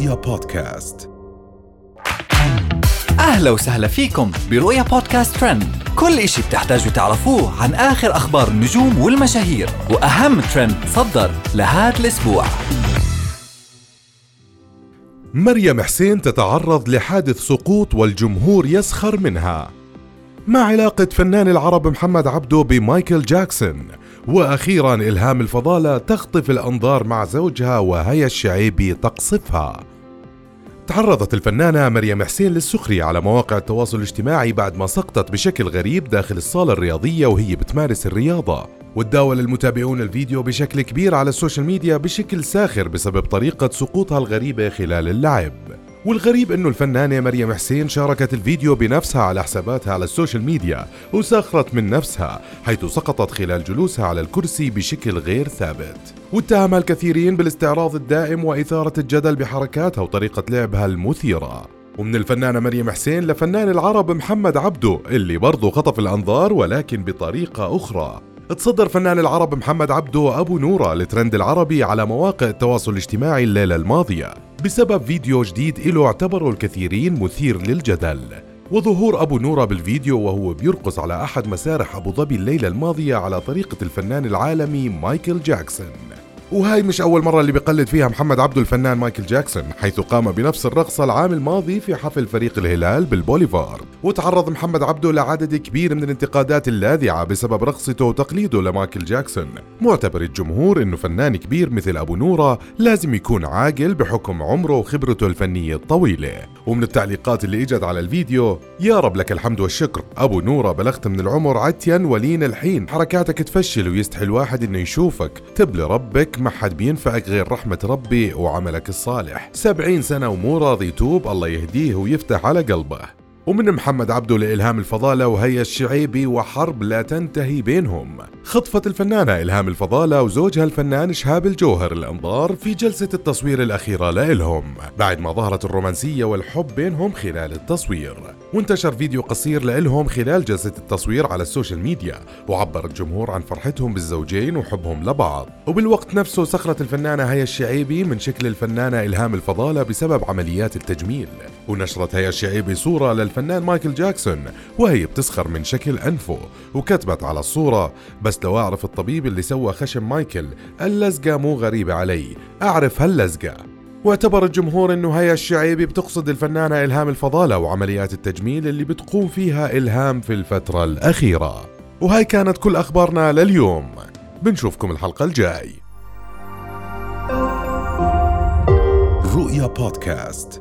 رؤيا بودكاست. أهلا وسهلا فيكم برؤيا بودكاست ترند. كل إشي بتحتاجوا تعرفوه عن آخر أخبار النجوم والمشاهير وأهم ترند صدر لهذا الأسبوع. مريم حسين تتعرض لحادث سقوط والجمهور يسخر منها. ما علاقة فنان العرب محمد عبده بمايكل جاكسون. وأخيرا إلهام الفضالة تخطف الأنظار مع زوجها وهيا الشعيبي تقصفها. تعرضت الفنانة مريم حسين للسخرية على مواقع التواصل الاجتماعي بعد ما سقطت بشكل غريب داخل الصالة الرياضية وهي بتمارس الرياضة. وتداول المتابعون الفيديو بشكل كبير على ال social media بشكل ساخر بسبب طريقة سقوطها الغريبة خلال اللعب. والغريب أنه الفنانة مريم حسين شاركت الفيديو بنفسها على حساباتها على ال social media وسخرت من نفسها حيث سقطت خلال جلوسها على الكرسي بشكل غير ثابت. واتهمها الكثيرين بالاستعراض الدائم وإثارة الجدل بحركاتها وطريقة لعبها المثيرة. ومن الفنانة مريم حسين لفنان العرب محمد عبده اللي برضه خطف الأنظار ولكن بطريقة أخرى. تصدر فنان العرب محمد عبده أبو نورة الترند العربي على مواقع التواصل الاجتماعي الليلة الماضية. بسبب فيديو جديد له اعتبره الكثيرين مثير للجدل. وظهور أبو نورة بالفيديو وهو بيرقص على أحد مسارح أبو ظبي الليلة الماضية على طريقة الفنان العالمي مايكل جاكسون. وهاي مش أول مرة اللي بيقلد فيها محمد عبده الفنان مايكل جاكسون حيث قام بنفس الرقصة العام الماضي في حفل فريق الهلال بالبوليفارد وتعرض محمد عبده لعدد كبير من الانتقادات اللاذعة بسبب رقصته وتقليده لمايكل جاكسون. معتبر الجمهور إنه فنان كبير مثل أبو نورة لازم يكون عاقل بحكم عمره وخبرته الفنية الطويلة. ومن التعليقات اللي إجت على الفيديو يا رب لك الحمد والشكر. أبو نورة بلغت من العمر عتيا ولين الحين. حركاتك تفشل ويستحي الواحد إنه يشوفك. تبلي ربك ما حد بينفعك غير رحمة ربي وعملك الصالح. سبعين سنة ومو راضي يتوب الله يهديه ويفتح على قلبه. ومن محمد عبده لإلهام الفضالة وهي الشعيبي وحرب لا تنتهي بينهم. خطفت الفنانة إلهام الفضالة وزوجها الفنان شهاب الجوهر الأنظار في جلسة التصوير الأخيرة لإلهام. بعد ما ظهرت الرومانسية والحب بينهم خلال التصوير. وانتشر فيديو قصير لإلهام خلال جلسة التصوير على ال social media. وعبر الجمهور عن فرحتهم بالزوجين وحبهم لبعض. وبالوقت نفسه سخرت الفنانة هيا الشعيبي من شكل الفنانة إلهام الفضالة بسبب عمليات التجميل. ونشرت هيا الشعيبي صورة للفنان مايكل جاكسون وهي بتسخر من شكل أنفه وكتبت على الصورة بس لو أعرف الطبيب اللي سوى خشم مايكل اللزقة مو غريبة علي أعرف هاللزقة. واعتبر الجمهور إنه هيا الشعيبي بتقصد الفنانة إلهام الفضالة وعمليات التجميل اللي بتقوم فيها إلهام في الفترة الأخيرة. وهاي كانت كل أخبارنا لليوم. بنشوفكم الحلقة الجاي. رؤيا بودكاست.